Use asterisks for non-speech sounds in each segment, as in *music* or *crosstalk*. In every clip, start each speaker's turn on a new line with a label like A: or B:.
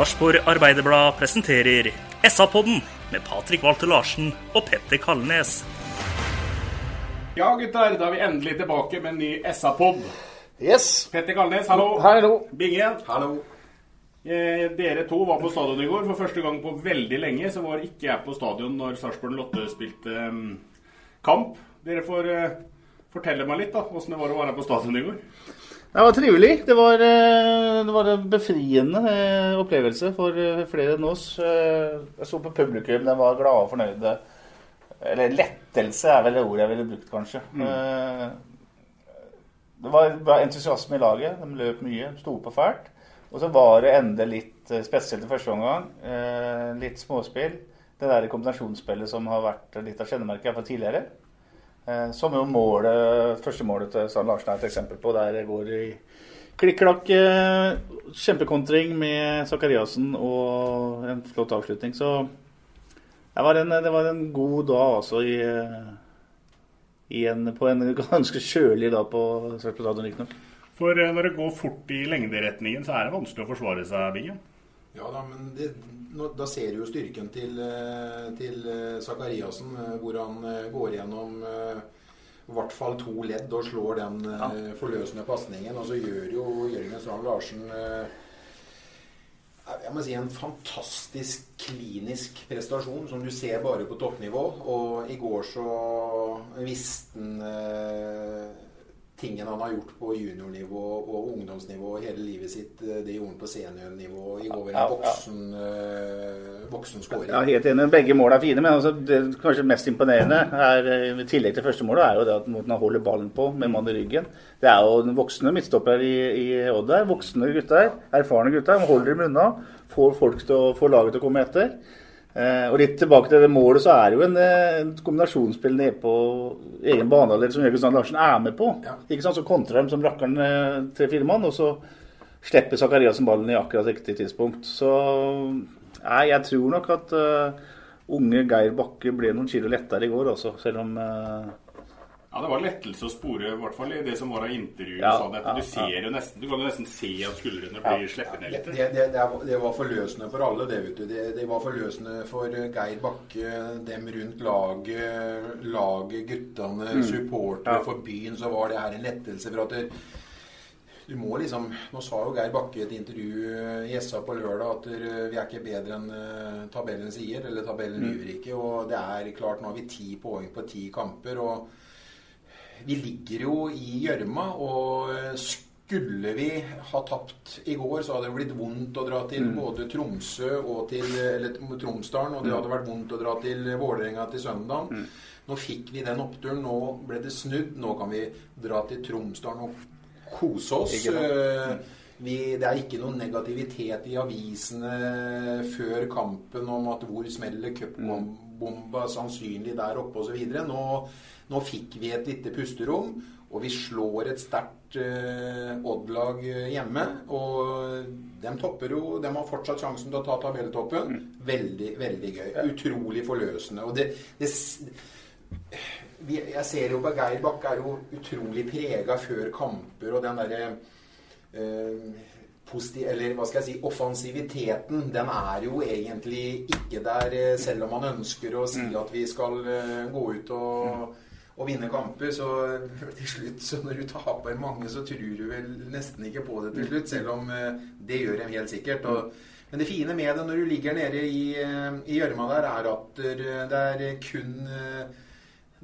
A: Sarpsborg Arbeiderblad presenterer SA-podden med Patrik Walter Larsen og Petter Kalnes.
B: Ja, gutter, da er vi endelig tilbake med en ny SA-pod.
C: Yes.
B: Petter Kalnes, hallo.
C: Hallo.
B: Binge.
D: Hallo.
B: Eh, dere to var på stadion i går. For første gang på veldig lenge så var ikke jeg på stadion når Sarpsborg Lotte spilte eh, kamp. Dere får eh, fortelle meg litt da, åssen det var å være på stadion i går.
C: Det var trivelig. Det var, eh, det var en befriende eh, opplevelse for eh, flere enn oss. Jeg så på publikum, de var glade og fornøyde. Eller lettelse er vel det ordet jeg ville brukt, kanskje. Mm. Det var bra entusiasme i laget. De løp mye, sto på fælt. Og så var det enda litt spesielt i første omgang. Litt småspill. Det der kombinasjonsspillet som har vært litt av kjennemerket fra tidligere. Eh, Som jo målet, første målet til Sand Larsen er et eksempel på. Der det går i klikk-klakk. eh, Kjempekontring med Sakariassen og en flott avslutning. Så det var en, det var en god dag altså i, eh, i en, på en *laughs* ganske kjølig dag på Sarpsborg stadion, riktignok.
B: For når det går fort i lengderetningen, så er det vanskelig å forsvare seg, Binge.
E: Ja da, men det, nå, da ser du jo styrken til, eh, til Sakariassen, eh, hvor han eh, går gjennom eh, i hvert fall to ledd og slår den ja. forløsende pasningen. Og så gjør jo Jørgen Strand Larsen eh, jeg må si en fantastisk klinisk prestasjon som du ser bare på toppnivå. Og i går så visste han eh, tingene han har gjort på juniornivå og ungdomsnivå hele livet sitt. eh, Det gjorde han på seniornivå. I var en voksen, eh, voksen skåring.
C: Ja, helt enig. Begge mål er fine, men altså, det kanskje mest imponerende er, i tillegg til første målet, er jo det at måten han holder ballen på med mann i ryggen. Det er jo voksne midtstopper i, i Odd her. Voksne gutter, erfarne gutter. Han holder dem unna. Får folk til å få laget til å komme etter. Eh, og litt tilbake til det målet, så er det jo en, eh, en kombinasjonsspill nede på egen banehalvdel som Jørgen Strand Larsen er med på.
E: Ja.
C: Ikke sant? Så kontrer de som rakkeren eh, tre-fire mann, og så slipper Zakariassen ballen i akkurat riktig tidspunkt. Så nei, jeg tror nok at uh, unge Geir Bakke ble noen kilo lettere i går, også, Selv om eh,
B: Ja, det var lettelse å spore, i hvert fall i det som var av intervjuet.
C: Ja,
B: sa
C: ja,
B: du ser jo nesten, du kan jo nesten se at skuldrene blir sluppet ned
E: Det,
B: litt.
E: det, det, det var- det var forløsende for alle, det. vet du. Det, det var forløsende for eh, Geir Bakke, dem rundt laget, laget guttene, supportere
C: Ja.
E: for byen. Så var det her en lettelse. for at det, du må liksom, Nå sa jo Geir Bakke i et intervju eh, i SA på lørdag at eh, vi er ikke bedre enn eh, tabellen sier, eller tabellen lyver ikke. Og det er klart, nå har vi ti poeng på ti kamper. og vi ligger jo i gjørma, og eh, skulle vi ha tapt i går, så hadde det blitt vondt å dra til både Tromsø og til eller Tromsdalen, og det hadde vært vondt å dra til Vålerenga til søndagen. Nå fikk vi den oppturen, nå ble det snudd. Nå kan vi dra til Tromsdalen og kose oss. Eh, Vi, det er ikke noen negativitet i avisene før kampen om at hvor smeller cupbomba sannsynlig der oppe osv. Nå, nå fikk vi et lite pusterom, og vi slår et sterkt eh, Odd-lag hjemme. Og de topper jo De har fortsatt sjansen til å ta tabelltoppen. Veldig, veldig gøy. Utrolig forløsende. Og det, det jeg ser jo på Geir Bakke er jo utrolig prega før kamper, og den derre eh, eller hva skal jeg si, offensiviteten, den er jo egentlig ikke der, eh, selv om man ønsker å si at vi skal eh, gå ut og, og vinne kamper. Så *laughs* til slutt, så når du taper mange, så tror du vel nesten ikke på det til slutt, selv om eh, det gjør dem helt sikkert. og men det fine med det når du ligger nede i eh, gjørma der, er at det er kun eh,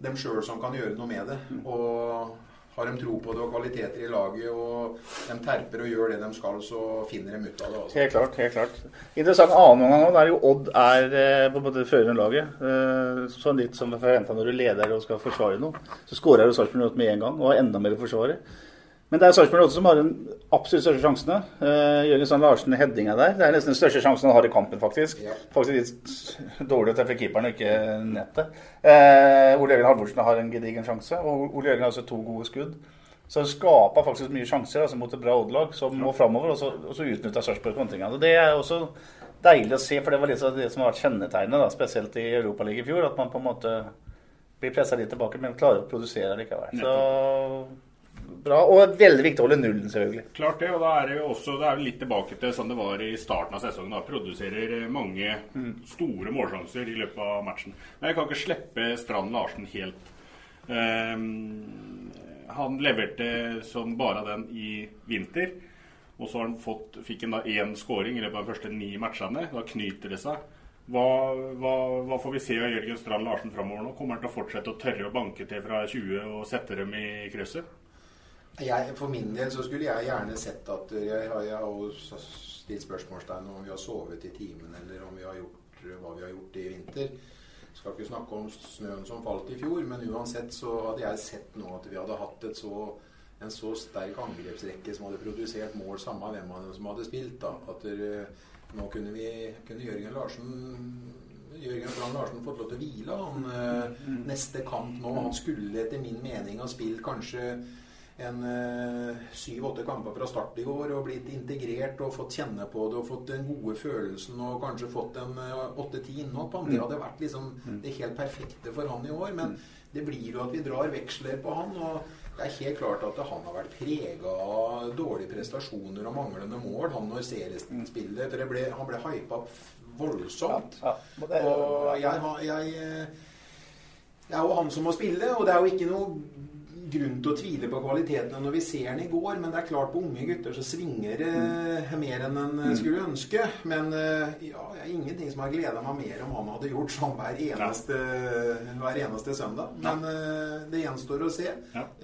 E: dem sjøl som kan gjøre noe med det. Og har de tro på det og kvaliteter i laget, og de terper og gjør det de skal, så finner de ut av det. Også.
C: Helt klart. helt klart. Interessant annen omgang nå, der jo Odd er eh, på en måte førende laget. Eh, sånn litt som forventa når du leder og skal forsvare noe. Så skårer jo Sarpsborg med en gang og har enda mer å forsvare. Men det er Sarpsborg også som har den absolutt største sjansene. Uh, Jørgen Sand Larsen headinga der. Det er nesten den største sjansen han har i kampen, faktisk. Ja. Faktisk litt dårlig å treffe keeperen og ikke nettet. Uh, Ole Jørgen Halvorsen har en gedigen sjanse, og Ole Jørgen har også to gode skudd. Så det skaper faktisk mye sjanser altså, mot et bra Odd-lag som må framover, og så, og så utnytter Sarpsborg kontringene. Det er også deilig å se, for det var litt av det som har vært kjennetegnet, da, spesielt i Europaligaen i fjor. At man på en måte blir pressa litt tilbake, men klarer å produsere likevel. Så bra. Og veldig viktig å holde nullen, selvfølgelig.
B: Klart det. Og da er det jo også det er litt tilbake til sånn det var i starten av sesongen. da Produserer mange mm. store målsjanser i løpet av matchen. Men jeg kan ikke slippe Strand Larsen helt. Um, han leverte som bare den i vinter. Og så har han fått, fikk han da én skåring i løpet av de første ni matchene. Da knyter det seg. Hva, hva, hva, får vi se av Jørgen Strand Larsen framover nå? Kommer han til å fortsette å tørre å banke til fra 20 og sette dem i krysset?
E: Jeg, for min del så skulle jeg gjerne sett at Jeg har, stilt spørsmålstegn om vi har sovet i timen, eller om vi har gjort hva vi har gjort i vinter. Jeg skal ikke snakke om snøen som falt i fjor, men uansett så hadde jeg sett nå at vi hadde hatt så, en så sterk angrepsrekke som hadde produsert mål, samme hvem som hadde spilt. da, At der, nå kunne, vi, kunne Jørgen Larsen Jørgen Strand Larsen fått lov til å hvile. Han, mm. neste kamp nå Han skulle etter min mening ha spilt kanskje en eh, syv-åtte kamper fra start i går og blitt integrert og fått kjenne på det og fått den gode følelsen og kanskje fått en eh, åtte-ti innhopp. Det mm. hadde vært liksom mm. det helt perfekte for han i år. Men mm. det blir jo at vi drar veksler på han. og det er helt klart at han har vært prega av dårlige prestasjoner og manglende mål, han når seriespillet. For ble, han ble hypa voldsomt. Og jeg, jeg, jeg er jo han som må spille, og det er jo ikke noe grunn til å tvile på kvalitetene når vi ser den i går, men det er klart på unge gutter så svinger det mm. mer enn en eh, skulle ønske. Men eh, ja, det er ingenting som har gleda meg mer om han hadde gjort sånn hver eneste, hver eneste søndag. Men det gjenstår å se.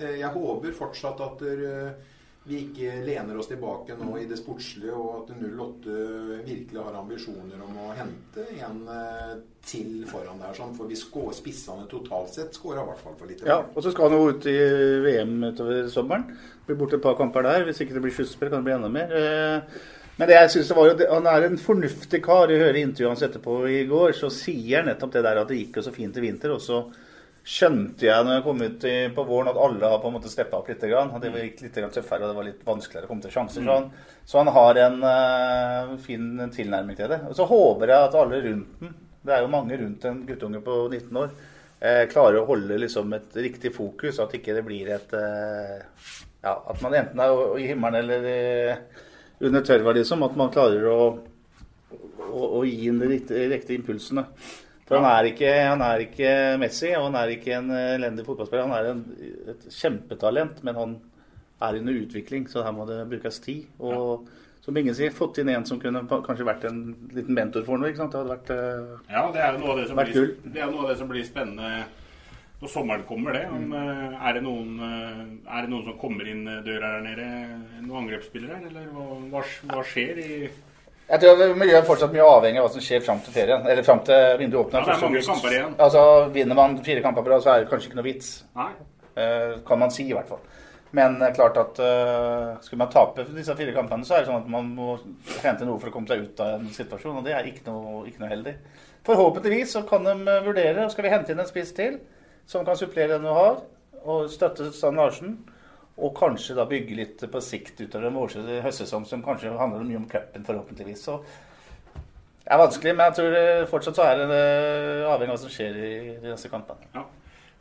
E: Jeg håper fortsatt at vi ikke lener oss tilbake nå i det sportslige, og at 08 virkelig har ambisjoner om å hente en eh, til foran der. Sånn, for vi spissene totalt sett skåra i hvert fall for litt.
C: Ja, og så skal han jo ut i VM utover sommeren. Blir borte et par kamper der. Hvis ikke det blir sluttspill, kan det bli enda mer. Eh, men det jeg synes det var jo, han er en fornuftig kar. Jeg hører intervjuet hans etterpå i går, så sier han nettopp det der at det gikk jo så fint i vinter. og så skjønte jeg når jeg kom ut på våren at alle har på en måte steppa opp litt. Grann. Det gikk litt tøffere og det var litt vanskeligere å komme til sjanser. Sånn. Så han har en uh, fin tilnærming til det. Og så håper jeg at alle rundt den, det er jo mange rundt en guttunge på 19 år, uh, klarer å holde liksom et riktig fokus. At ikke det blir et uh, Ja, at man enten er i himmelen eller under tørrva, liksom. At man klarer å, å, å gi inn de riktige impulsene. For han er, ikke, han er ikke Messi, og han er ikke en elendig fotballspiller. Han er en, et kjempetalent, men han er under utvikling, så her må det brukes tid. Og som ingen sier, fått inn en som kunne kanskje vært en liten mentor for noe. ikke sant? Det hadde vært
B: eh, Ja, det er jo noe av det som, blir, det noe av det som blir spennende når sommeren kommer. det. Om, mm. Eh, er, det noen, eh, er, det noen, som kommer inn døra her nede? Noen angrepsspillere? Eller hva, hva skjer i
C: jeg tror miljøet er fortsatt mye avhengig av hva som skjer fram til ferien. Eller fram til vinduet åpner.
B: Ja, det er mange kamper igjen.
C: Altså, Vinner man fire kamper på rad, så er det kanskje ikke noe vits.
B: Nei.
C: Uh, kan man si, i hvert fall. Men uh, klart at uh, skulle man tape disse fire kampene, så er det sånn at man må hente noe for å komme seg ut av en situasjon. Og det er ikke noe, ikke noe heldig. Forhåpentligvis så kan de vurdere, skal vi hente inn en spiss til som kan supplere den du har, og støtte Stan Larsen. Og kanskje da bygge litt på sikt utover en høstsesong som kanskje handler mye om cupen, forhåpentligvis. Så det er vanskelig, men jeg tror det fortsatt så er det eh, avhengig av hva som skjer i de neste kampene.
B: Ja.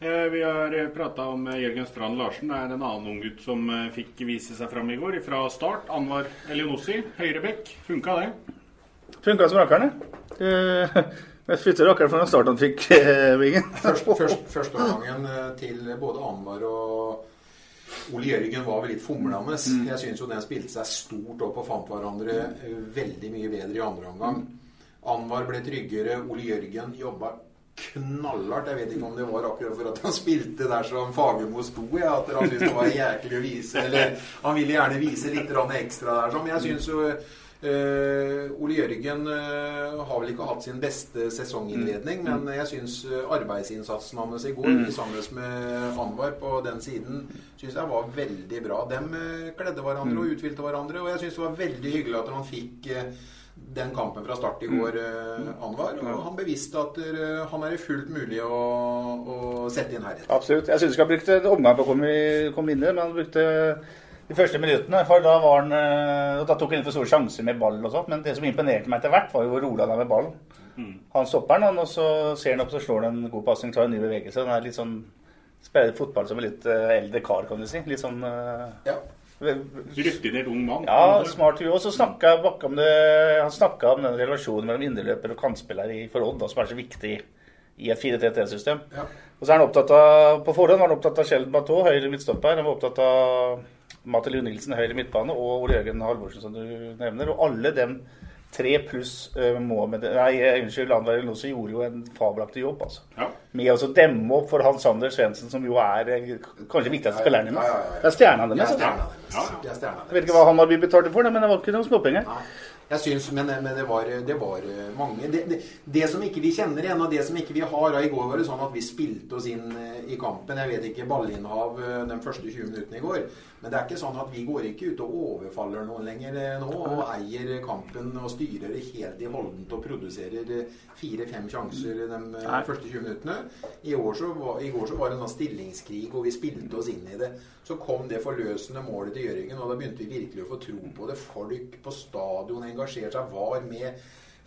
B: Eh, vi har prata om Jørgen Strand Larsen. Det er en annen unggutt som fikk vise seg fram i går. Fra start. Anwar Elionossi, høyrebekk. Funka det?
C: Funka som rakkeren, det. *laughs* Jeg flytter rakkeren fra starten han fikk vingen.
E: Første, første, første gangen til både Anwar og Ole Jørgen var vel litt fomlende. Mm. Jeg syns jo den spilte seg stort opp og fant hverandre mm. veldig mye bedre i andre omgang. Anwar ble tryggere. Ole Jørgen jobba knallhardt. Jeg vet ikke om det var akkurat for at han spilte der som Fagermo sto, ja, at han syntes det var jæklig å vise. Eller han ville gjerne vise litt ekstra der. Men jeg syns jo Ole Jørgen uh, har vel ikke hatt sin beste sesonginnledning,
C: Mm.
E: men jeg syns arbeidsinnsatsen hans i går,
C: Mm.
E: sammen med Anwar på den siden, synes jeg var veldig bra. Dem uh, kledde hverandre
C: Mm.
E: og uthvilte hverandre, og jeg syns det var veldig hyggelig at han fikk den kampen fra start i går, Anwar. Og han beviste at han er fullt mulig å, å sette inn her.
C: Absolutt. Jeg syns ikke han brukte omgang på å komme, komme inn men han brukte de første minuttene. For da var han og da tok han for store sjanser med ball og sånt. Men det som imponerte meg etter hvert, var jo hvor rolig han er med ballen. Han stopper den, og så ser han opp, så slår han en god pasning, tar en ny bevegelse. Han er litt sånn Spiller fotball som en litt eldre kar, kan du si. Litt sånn
E: ja.
B: Rutinert ung mann.
C: Ja, smart hue. Og så snakka Bakke om det Han snakka om den relasjonen mellom indreløper og kantspiller i for Odd, som er så viktig i et 4-3-3-system.
E: Ja.
C: Og så er han opptatt av På forhånd var han opptatt av Sheldon Bateau, høyre midtstopper. Han var opptatt av Mathilde Nilsen, høyre midtbane, og Ole Jørgen Halvorsen, som du nevner. Og alle dem tre pluss uh, Mohammed Nei, unnskyld, Anwar Elosi gjorde jo en fabelaktig jobb, altså.
B: Ja.
C: Med å demme opp for Hans Sander Svendsen, som jo er eh, kanskje viktigste spilleren hennes.
E: ja, ja, ja.
C: Det er stjerna
E: hennes.
C: altså.
E: Jeg
C: vet ikke hva han har blitt betalt for, men det var ikke noe småpenger.
E: Jeg syns, men, men det, var, det var mange det, det, det som ikke vi kjenner igjen, og det som ikke vi har I går var det sånn at vi spilte oss inn eh, i kampen. Jeg vet ikke ballinnehav eh, de første 20 minuttene i går. Men det er ikke sånn at vi går ikke ut og overfaller noen lenger eh, nå og eier kampen og styrer det helt i holdent og produserer fire-fem sjanser de Nei. første 20 minuttene. I, år så var, I går så var det en sånn stillingskrig, og vi spilte oss inn i det. Så kom det forløsende målet til Gjøringen, og da begynte vi virkelig å få tro på det. Folk på stadion engasjerte seg, var med.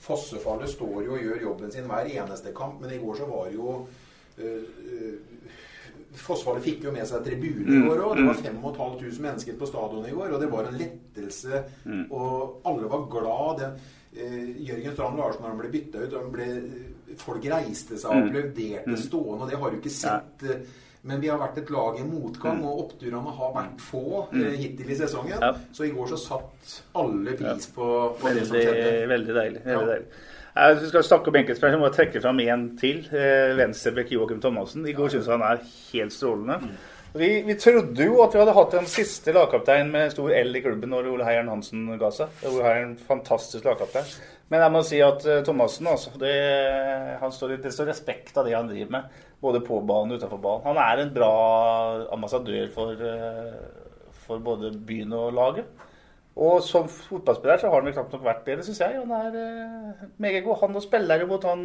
E: Fossefallet står jo og gjør jobben sin hver eneste kamp, men i går så var det jo øh, Fossefallet fikk jo med seg tribuner i går òg. Det var 5500 mennesker på stadion i går, og det var en lettelse. Og alle var glad. Det, eh, Jørgen Strand Larsen, når han ble bytta ut han ble, Folk reiste seg og applauderte stående, og det har du ikke sett. eh, Men vi har vært et lag i motgang, og oppturene har vært få eh, hittil i sesongen.
C: Ja.
E: Så i går så satt alle pris på, på det som
C: Veldig,
E: skjedde.
C: veldig deilig.
E: Ja.
C: Veldig deilig. Hvis vi skal snakke om enkeltspillere. Jeg trekke fram én til. Eh, Venstrebekk Joakim Thomassen. I går syns jeg han er helt strålende. Vi, vi trodde jo at vi hadde hatt en siste lagkaptein med stor L i klubben når Ole Heieren Hansen ga seg. Ole Heieren, fantastisk lagkaptein. Men jeg må si at eh, Thomassen, altså det, han står, det står respekt av det han driver med. Både på banen og utenfor banen. Han er en bra ambassadør for, eh, for både byen og laget. Og som fotballspiller så har han vel knapt nok vært det syns jeg. Han er eh, meget god. Han og jo mot han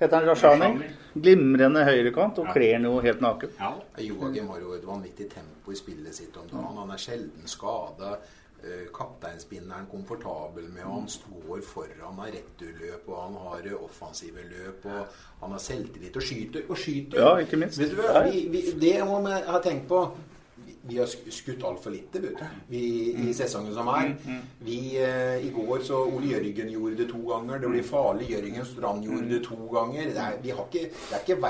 C: Heter han Rashani? Glimrende høyrekant og kler noe helt naken.
B: Ja.
E: Joakim har jo et vanvittig tempo i spillet sitt om dagen. Han er sjelden skada. Kapteinspinneren komfortabel med, og han står foran, har returløp, og han har eh, offensive løp, og han har selvtillit og skyter. Og skyter.
C: Ja, ikke minst.
E: Vet du? Vi, vi, det må vi ha tenkt på. Vi- har sk- skutt altfor lite vi, i sesongen som er. Vi, eh, I går så Ole Jørgen gjorde det to ganger. Det blir farlig. Jørgen Strand gjorde det to ganger. Det er, vi har ikke, det er ikke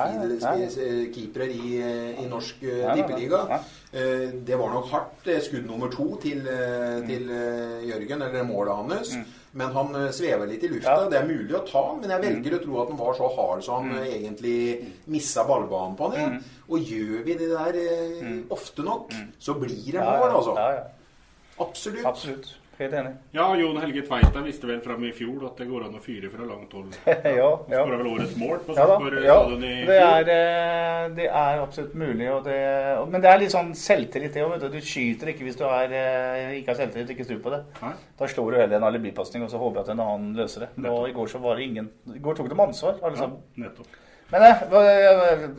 C: nei, nei.
E: i, eh, i norsk eh,
C: nei.
E: tippeliga. Eh, Det var nok hardt eh, skudd nummer to til, eh,
C: Mm.
E: til eh, Jørgen, eller målet hans. Men han eh, svever litt i lufta.
C: Ja.
E: Det er mulig å ta, men jeg velger å tro at han var så hard så han
C: Mm.
E: eh, egentlig missa ballbanen på han. Ja. Og gjør vi det der eh, ofte nok, så blir det
C: Mm.
E: Mål, altså.
C: ja, ja.
E: Absolutt.
C: Absolutt. Helt enig.
B: ja, Jon Helge Tveita visste vel fram i fjor at det går an å fyre fra langt hold. *laughs*
C: ja, ja.
B: Skåra vel årets mål på
C: Ja.
B: Sarpsborg
C: Ja,
B: i
C: det er, eh, det er absolutt mulig. Og det, og- men det er litt sånn selvtillit, det òg. Du skyter ikke hvis du er, eh, ikke har selvtillit og ikke tror på det.
B: Nei.
C: Da slår du heller en alibipasning og så håper jeg at en annen løser det. Nå, I går så var det ingen I går tok de ansvar, alle
B: Ja,
C: sammen.
B: nettopp.
C: Men jeg var, jeg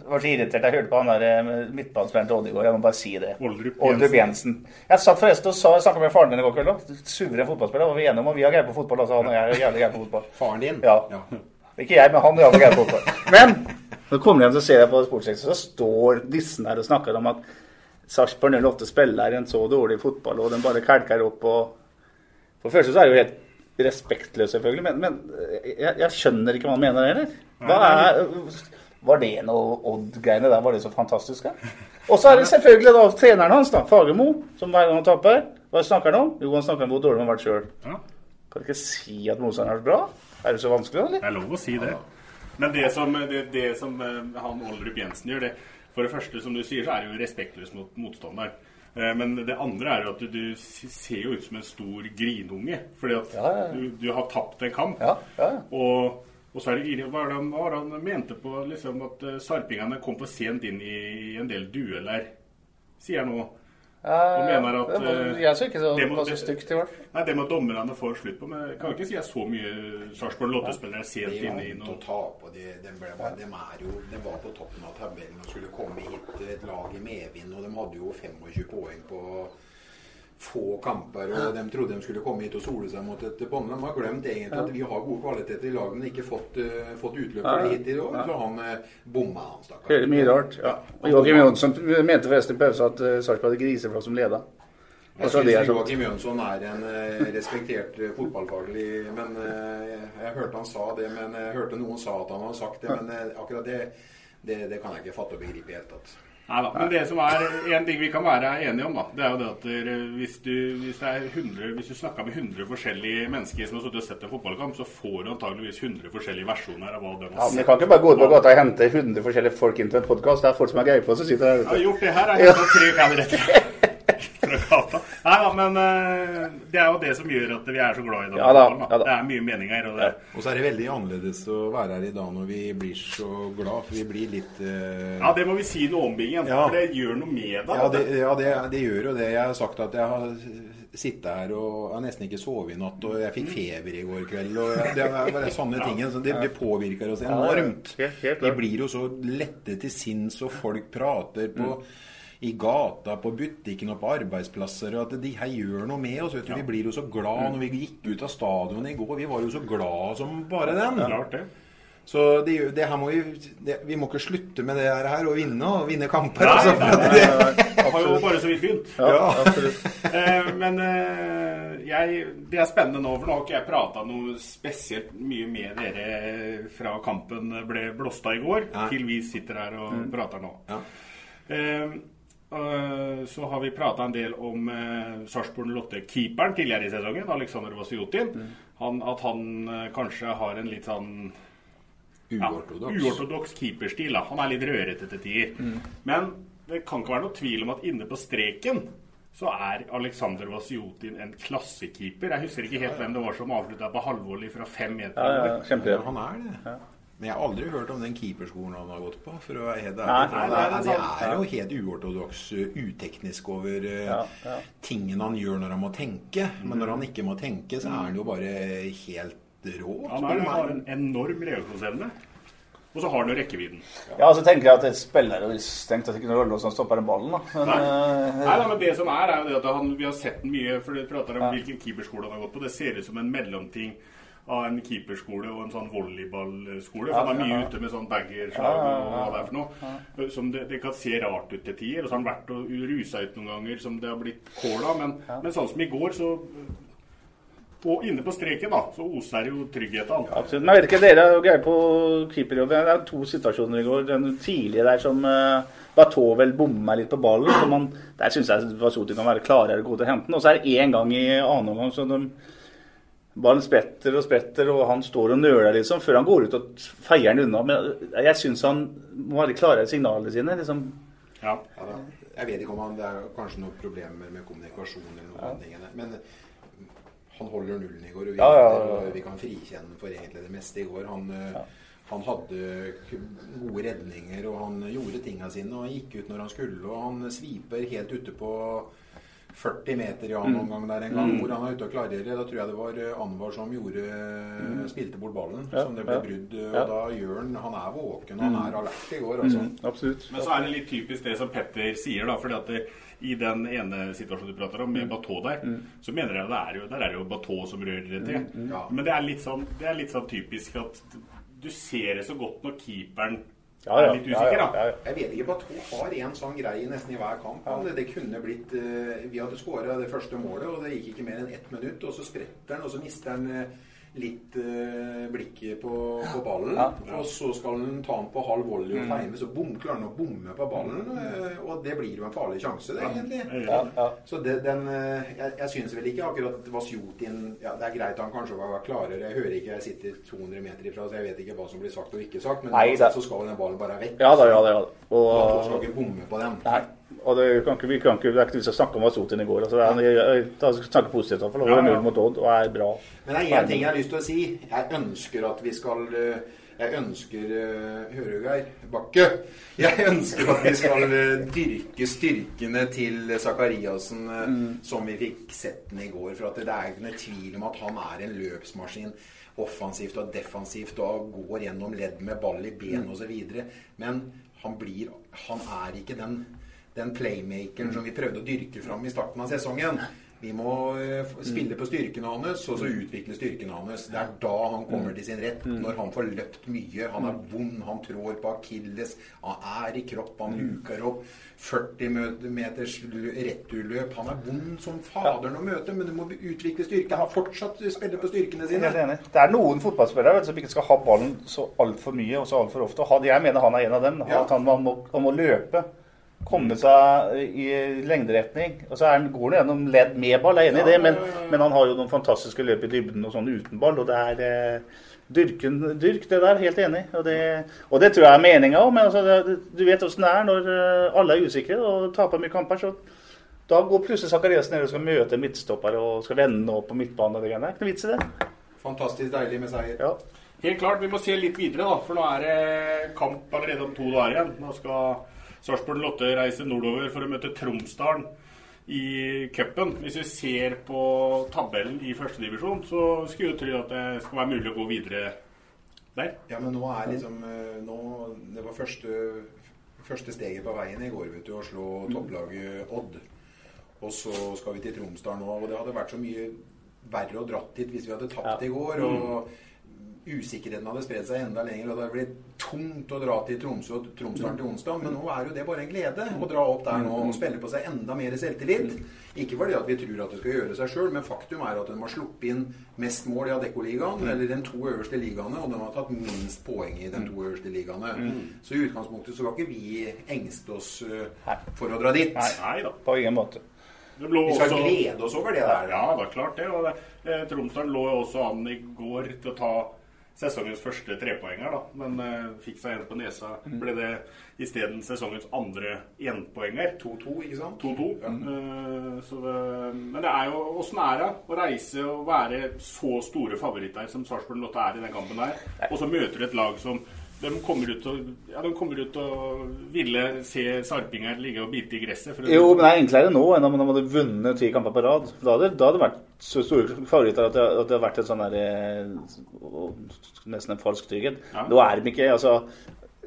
C: var så irritert. Jeg hørte på han der eh, midtbanespilleren til Odd i går. Jeg må bare si det.
B: Oldrup
C: Oldrup Jensen. Jeg satt forresten og snakka med faren min i går kveld òg. Suveren fotballspiller. Var vi enige om at vi har greie på fotball. Altså han og jeg er jævlig greie på fotball.
E: Faren din?
C: Ja. Ikke jeg, men han er iallfall greie på fotball. Men når du kommer hjem så ser jeg på sportssektoren, så står dissen her og snakker om at Sarpsborg 08 spiller en så dårlig fotball, og den bare kelker opp og For det første så er det jo helt respektløst, selvfølgelig, men, men jeg, jeg skjønner ikke hva han mener heller. Hva er, var det noe Odd-greiene der? Var det så fantastisk? Og så er det selvfølgelig da treneren hans, da, Fagermo, som hver gang han taper Hva snakker han om? Jo, han snakker om hvor dårlig han har vært sjøl.
B: Ja.
C: Kan du ikke si at motstanderen vært bra? Er det så vanskelig, eller?
B: Det er lov å si det. Men det som, det, det som eh, han Olrup Jensen gjør, det For det første, som du sier, så er det jo respektløst mot motstanderen. Eh, Men det andre er jo at du, du ser jo ut som en stor grinunge. Fordi at
C: Ja, ja, ja.
B: Du, du har tapt en kamp.
C: Ja, ja, ja.
B: Og, og så er det Hva er det han, hva var det han mente på liksom, at eh, sarpingene kom for sent inn i, en del dueller? Sier han nå. Og mener at
C: det
B: eh,
C: Jeg syns ikke så,
B: det må-
C: var så stygt, i hvert fall.
B: Nei, det må dommerne få slutt på. Men jeg kan ikke si at så mye Sarpsborg Lotte-spillere er sent
E: Det
B: inne i noe
E: tape. De, de, ble, de, er jo, de var på toppen av tabellen og skulle komme hit et lag i medvind. Og de hadde jo 25 poeng på få kamper. Og de trodde de skulle komme hit og sole seg mot et bånd. De har glemt egentlig at vi har gode kvaliteter i laget, men ikke fått, uh, fått utløp for det hittil. Og så han uh, bomma, han stakkar.
C: Mye rart. Ja. Og Joakim Jonsson mente forresten i pausen at uh, Sarpsborg hadde griseflak som leda.
E: Jeg syns
C: sånn.
E: Joakim Jønsson er en respektert fotballfaglig Men jeg, hørte han sa det, men jeg hørte noen sa at han hadde sagt det. Men akkurat det, det, det kan jeg ikke fatte og begripe i det hele tatt.
B: Nei da. Men det som er en ting vi kan være enige om, da, det er jo det at hvis du, hvis 100, hvis du snakker med 100 forskjellige mennesker som har sittet og sett en fotballkamp, så får du antageligvis 100 forskjellige versjoner av hva de
C: Ja, men Vi kan ikke bare gå ut på gata og hente 100 forskjellige folk inn til en podkast. Det er folk som er greie på, som sitter der
B: Jeg har gjort det her. Jeg har hentet tre kameretter *laughs* fra gata. Nei da, men eh, det er jo det som gjør at vi er så glad i denne
C: Ja da, ja da.
B: Det er mye meninger. Og det,
E: Og så er det veldig annerledes å være her i dag når vi blir så glad, for vi blir litt uh...
B: ja, det må vi si noe om, Bingen.
E: Ja.
B: For det gjør noe med deg.
E: Ja, det, ja det, det gjør jo det. Jeg har sagt at jeg har sittet her og jeg har nesten ikke sovet i natt, og jeg fikk feber i går kveld. og Det er bare *laughs* sånne ting. Så det, det påvirker oss enormt. Vi blir jo så lette til sinns, og folk prater på i gata, på butikken og på arbeidsplasser. og at De her gjør noe med oss. vet du. Vi blir jo så glad når vi gikk ut av stadionet i går. Vi var jo så glad som bare den.
B: Klart det.
E: Så det, det her må vi, det, vi må ikke slutte med det her og vinne og vinne kamper.
B: Nei,
E: altså,
B: nei,
E: nei,
B: nei, *laughs*
E: det-
B: Det har jo bare så vidt begynt.
C: Ja, absolutt. *laughs*
B: Eh, Men eh, jeg, det er spennende nå, for nå har ikke jeg prata noe spesielt mye med dere fra kampen ble blåst av i går,
E: Nei.
B: til vi sitter her og prater nå.
E: Ja.
B: Eh, så har vi prata en del om uh, Sarpsborg Lotte-keeperen tidligere i sesongen, Aleksandr Vasjutin. Mm. at han eh, kanskje har en litt sånn ja,
E: Uortodoks.
B: keeperstil. Da. Han er litt rørete til tider. Men det kan ikke være noe tvil om at inne på streken så er Aleksandr Vasjutin en klassekeeper. Jeg husker ikke helt hvem det var som avslutta på halvvolley fra fem meter.
C: Ja, ja,
E: Ja, han er det. Men jeg har aldri hørt om den keeperskolen han har gått på. for å være helt ærlig.
B: Nei,
E: det,
B: nei,
E: er,
B: det er
E: det er jo helt uortodoks, uh, uteknisk over uh,
C: Ja, ja.
E: tingene han gjør når han må tenke. Men når han ikke må tenke, så er han jo bare helt rå.
B: Han er, har en enorm reaksjonsevne. Og så har han jo rekkevidden.
C: Ja, så tenker jeg at spillere vil strengt tatt ikke noe rolle hvordan han stopper den ballen. da. Men,
B: Nei.
C: eh,
B: Nei, nei, men det som er, er jo det at han, vi har sett den mye, for vi prater om hvilken keeperskole han har gått på. Det ser ut som en mellomting av en keeperskole og en sånn volleyballskole. For han er mye ute med sånn baggerslag og hva det er for noe. Som det, det kan se rart ut til tider. Og så har han vært og rusa ut noen ganger som det har blitt kål av. Men, men sånn som i går, så Og inne på streken, da, så oser jo trygghet av han.
C: Absolutt. Men jeg vet ikke, dere er jo greie på keeperjobb. Det er to situasjoner i går. Den tidlige der som uh, Batovel vel bommer litt på ballen. Så man, der syns jeg Vasoti kan være klarere god til å hente den. Og så er det én gang i annen omgang så de, ballen spretter og spretter, og han står og nøler liksom, før han går ut og feier den unna. Men jeg syns han må være klar i signalene sine. liksom.
B: Ja.
E: Ja, da. Jeg vet ikke om han, det er kanskje noen problemer med kommunikasjon eller noen ting. tingene. Men han holder nullen i går, og vi,
C: Ja, ja, ja, ja.
E: vi kan frikjenne ham for egentlig det meste i går. Han, eh, han hadde gode redninger, og han gjorde tinga sine. Og han gikk ut når han skulle, og han sviper helt ute på 40 meter i
C: Mm.
E: annen omgang der en gang, hvor han er ute og klarerer. Da tror jeg det var eh, Anwar som gjorde, spilte bort ballen,
C: Mm. Ja,
E: som det ble
C: ja.
E: brudd. Og
C: Ja.
E: da gjør han Han er våken, han er alert i går, altså.
C: Mm, absolutt.
B: Men så er det litt typisk det som Petter sier, da. fordi at det, i den ene situasjonen du prater om, med Bateau der, så mener jeg det er jo, der er jo Bateau som rører det til.
E: Ja.
B: Men det er, litt sånn, det er litt sånn typisk at du ser det så godt når keeperen
C: Ja, ja,
B: er litt usikker, da.
C: ja, ja.
E: Jeg vet ikke, på at hun har en sånn greie nesten i hver kamp. Han. Det kunne blitt eh, Vi hadde skåra det første målet, og det gikk ikke mer enn ett minutt. Og så spretter han, og så mister han eh, litt eh, blikket på, på ballen.
C: Ja.
E: Og så skal han ta den på halv volley og
C: Mm.
E: feime, så bom, klarer han å bomme på ballen. eh, Og det blir jo en farlig sjanse, det, egentlig.
C: Ja, ja.
E: Så det, den eh, Jeg, jeg syns vel ikke akkurat at Vasjutin ja, Det er greit han kanskje var klarere. Jeg hører ikke, jeg sitter 200 meter ifra, så jeg vet ikke hva som blir sagt og ikke sagt. Men
C: Nei, det-
E: så skal den ballen bare vekk.
C: Ja da, ja da. Ja. da.
E: Skal
C: Og,
E: ikke bomme på den.
C: nei, og det, kan ikke, vi kan ikke, det er ikke vits å snakke om Vasotin i går. Altså, det er, jeg, jeg, jeg snakker positivt, i hvert fall.
B: Ja, ja.
C: null mot Odd og er bra.
E: Men det er én ting jeg har lyst til å si. Jeg ønsker at vi skal eh, Jeg ønsker eh, Hører du, Geir Bakke? Jeg ønsker at vi skal eh, dyrke styrkene til Sakariassen mm. som vi fikk sett den i går. For at det er ikke noe tvil om at han er en løpsmaskin. Offensivt og defensivt og går gjennom ledd med ball i ben osv. Men han blir Han er ikke den den playmakeren som vi prøvde å dyrke fram i starten av sesongen. Vi må eh, spille på styrkene hans, og så utvikle styrkene hans. Det er da han kommer til sin rett. Når han får løpt mye. Han er vond, han trår på akilles. Han er i kropp, han luker opp. 40 meters lø- returløp. Han er vond som faderen å møte, men du må utvikle styrke. Han fortsatt spiller på styrkene sine.
C: Det er noen fotballspillere vet som ikke skal ha ballen så altfor mye og så altfor ofte. Jeg mener han er en av dem. Han, må, han må løpe. Komme seg i lengderetning. Og så er han, går han gjennom ledd med ball, jeg er enig i det, men, men han har jo noen fantastiske løp i dybden og sånn uten ball. Og det er eh, dyrken, dyrk det der, helt enig. Og det, og det tror jeg er meninga òg, men altså, det, du vet åssen det er når eh, alle er usikre og taper mye kamper. så da går plutselig Zakarias ned og skal møte midtstopper og skal vende opp på midtbanen. Det er. Ikke noe vits i det.
E: Fantastisk deilig med seier.
C: Ja.
B: Helt klart, vi må se litt videre, da. For nå er det kamp allerede om to dager igjen. Nå skal Sarpsborg Lotte reiser nordover for å møte Tromsdalen i cupen. Hvis vi ser på tabellen i førstedivisjon, så skulle jeg tro at det skal være mulig å gå videre der.
E: Ja, men nå er liksom eh, nå, Det var første, første steget på veien i går, vet du, å slå topplaget Odd. Og så skal vi til Tromsdal nå, og det hadde vært så mye verre å dratt dit hvis vi hadde tapt i går. og Usikkerheten hadde spredt seg enda lenger, og det hadde blitt tungt å dra til Tromsø og Tromsdalen til onsdag. Men nå er jo det bare en glede å dra opp der nå og spille på seg enda mer selvtillit. Ikke fordi at vi tror at det skal gjøre seg sjøl, men faktum er at de har sluppet inn mest mål i Adeccoligaen, eller de to øverste ligaene, og de har tatt minst poeng i de to øverste ligaene. Så i utgangspunktet så skal ikke vi engste oss eh, for å dra dit.
B: Nei da.
C: På ingen måte.
E: Vi skal
B: også-
E: glede oss over det der.
B: Ja, det er klart det. Og det, eh, Tromsdalen lå jo også an i går til å ta sesongens første trepoenger, da. Men uh, fikk seg en på nesa. Ble det isteden sesongens andre enpoenger.
E: 2-2, ikke sant?
B: 2-2. Eh, så det, men det er jo åssen er det å reise og være så store favoritter som Sarpsborg Lotte er i den kampen der, og så møter du et lag som de kommer ut og, ja, de kommer ut og ville se sarpinger ligge og bite i gresset. For
C: Jo, men det er enklere nå enn om de hadde vunnet ti kamper på rad. Da hadde det vært så store favoritter at det, at det har vært en sånn der, eh, Nesten en falsk trygghet.
B: Ja.
C: Nå er de ikke altså,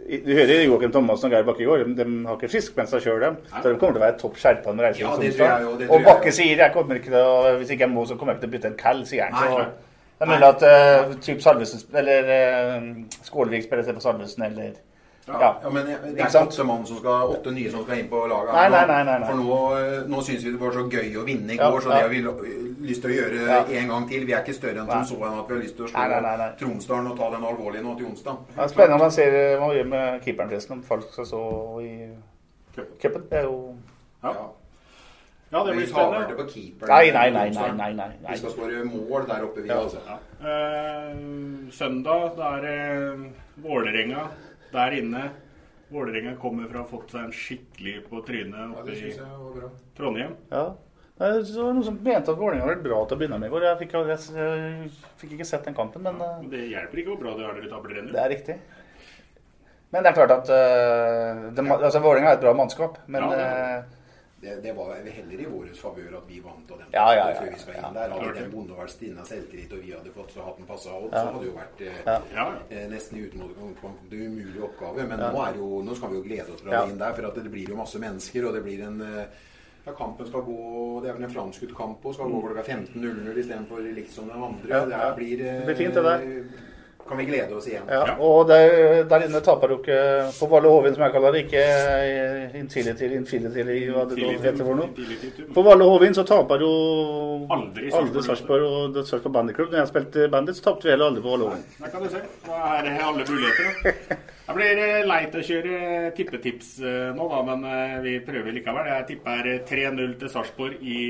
C: Du hører Joakim Thomassen og Geir Bakke i går. De, de har ikke frisk mens de sjøl, dem. Så de kommer til å være topp skjerpa når de reiser
E: Ja, jeg tror
C: Og Bakke sier jeg kommer ikke til å, hvis ikke jeg må, så kommer jeg ikke til å bytte en kall, sier han. Så
E: nei.
C: det er mulig at uh, typ Salvesen eller uh, Skålevik spiller på Salvesen eller
E: Ja, ja, men det er
C: Ikke
E: åtte mann som skal, åtte nye som skal inn på laget.
C: Nei, nei, nei, nei, nei.
E: For nå, eh, nå syns vi det var så gøy å vinne i
C: Ja,
E: går, så
C: ja.
E: det har vi lyst til å gjøre
C: Ja.
E: en gang til. Vi er ikke større enn som så enn at vi har lyst til å slå. Tromsdalen og ta den alvorlige nå til onsdag.
C: Det er spennende å man ser hva gjør med keeperen forresten, om folk skal så i cupen. Det er jo
B: Ja. ja, det blir
E: vi
B: spennende.
E: det på keeper,
C: Nei, nei, nei, nei, nei, nei, nei.
E: Vi skal skåre mål der oppe, vi, altså.
B: Eh, søndag, da er det Vålerenga der inne. Vålerenga kommer fra å ha fått seg en skikkelig på trynet oppe
E: ja,
B: i. Trondheim.
C: Ja. Det var noen som mente at Vålerenga var bra til å begynne med i går. Jeg fikk, jeg, jeg fikk ikke sett den kampen, men ja,
B: Men det hjelper ikke hvor bra de har det taper
C: det
B: 1-0.
C: er riktig. Men det er klart at uh, altså, Vålerenga er et bra mannskap, men
B: Ja, det
E: Det, var heller i vår favør at vi vant og den
C: Ja, ja, ja,
E: før vi skal inn
C: ja.
E: der. Hadde den
B: det.
E: bonde vært stinna selvtillit og vi hadde fått så hatten passa opp,
C: Ja.
E: så hadde det jo vært eh, eh, nesten i utgangspunktet umulig oppgave. Men
C: Ja.
E: nå, er jo, nå skal vi jo glede oss fra
C: Ja.
E: inn der, for at det blir jo masse mennesker, og det blir en eh, ja, Kampen skal gå Det er vel en framskutt kamp og skal gå klokka 15.00 istedenfor likt som den andre.
C: Ja.
E: Det blir, eh,
C: Det blir fint, det der.
E: Kan vi glede oss igjen.
C: Ja, og der, der inne taper du ikke på Valle Hovin, som jeg kaller det, ikke Infinity, Infinity, hva det heter for noe. På Valle Hovin så taper du
B: Aldri
C: Sarpsborg og Sarpsborg Bandyklubb. Når jeg spilte Bandit, så tapte vi heller aldri på Valle Hovin.
B: Der kan du se. Da er det alle muligheter. da. Det blir eh, leit å kjøre tippetips eh, nå, da, men eh, vi prøver likevel. Jeg tipper 3-0 til Sarpsborg i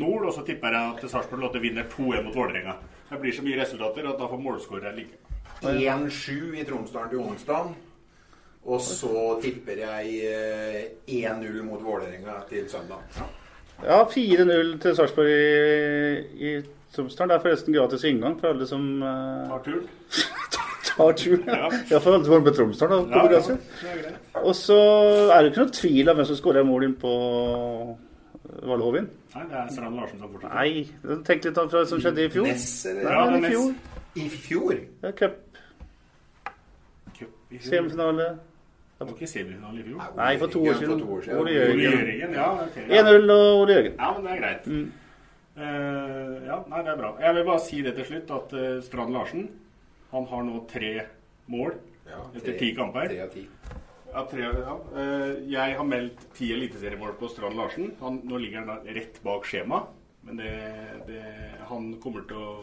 B: nord, og så tipper jeg at Sarpsborg vinner 2-1 mot Vålerenga. Det blir så mye resultater at da får målskårere like.
E: 1-7 i Tromsdalen til onsdag. Og så tipper jeg eh, 1-0 mot Vålerenga til søndag.
C: Ja, 4-0 til Sarpsborg i, i Tromsdalen. Det er forresten gratis inngang for alle som uh...
B: Tar turen. *laughs*
C: tar turen.
B: Ja.
C: Ja, for alle som med på Tromsdalen.
B: Ja,
C: på
B: ja.
C: Og så er det ikke noe tvil om hvem som skårer mål inn på Valhovin.
B: Nei, det er Strand Larsen som fortsetter.
C: Nei, tenk litt om det som skjedde i fjor.
E: Ness, eller?
C: Nei,
B: Ja, det er
C: i
B: Ness.
E: I fjor?
C: Ja, Cup,
B: Cup
C: semifinale.
B: Det var ikke semifinale i fjor.
C: Nei, for to år siden. Ole Jørgen.
B: Ja. ok. ja.
C: 1-0 og Ole Jørgen.
B: Ja, men det er greit.
C: Mm.
B: Uh, ja, nei, det er bra. Jeg vil bare si det til slutt, at uh, Strand Larsen han har nå tre mål
E: Ja,
B: etter
E: tre-
B: ti kamper.
E: Tre av ti.
B: Ja, tre, ja. Uh, jeg har meldt ti eliteseriemål på Strand Larsen. Han, nå ligger han da rett bak skjema. Men det, det, han kommer til å,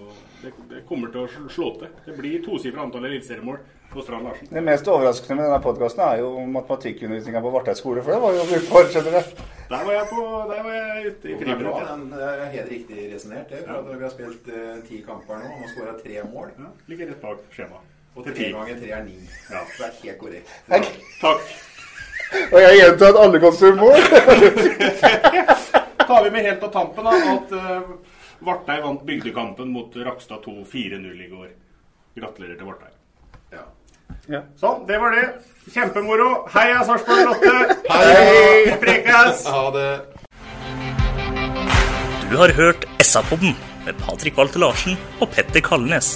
B: det, det kommer til å slå til. Det blir tosifra antall eliteseriemål hos Strand Larsen.
C: Det mest overraskende med denne podkasten er jo matematikkundervisninga på Varteig skole, for det var jo brukt for, skjønner du.
B: Der var jeg, på, der var jeg ute i friminuttet.
E: Det er helt riktig resonnert. det, for at Vi har spilt uh, ti kamper nå. og har skåra tre mål.
B: Ja, ligger rett bak skjema.
E: Og tre ganger tre er ni.
B: Ja.
E: Det er helt korrekt.
C: Takk.
B: Takk.
C: Og jeg gjentar at alle kan stå mål. *laughs*
B: tar vi med helt på tampen da, at uh, Vartei vant bygdekampen mot Rakstad 2 4-0 i går. Gratulerer til Vartei.
E: Ja.
C: Ja.
B: Sånn, det var det. Kjempemoro. Heia Sarpsborg Lotte!
E: Hei!
B: Prekes!
E: Ha det.
A: Du har hørt SA-podden med Patrik Walter Larsen og Petter Kalnes.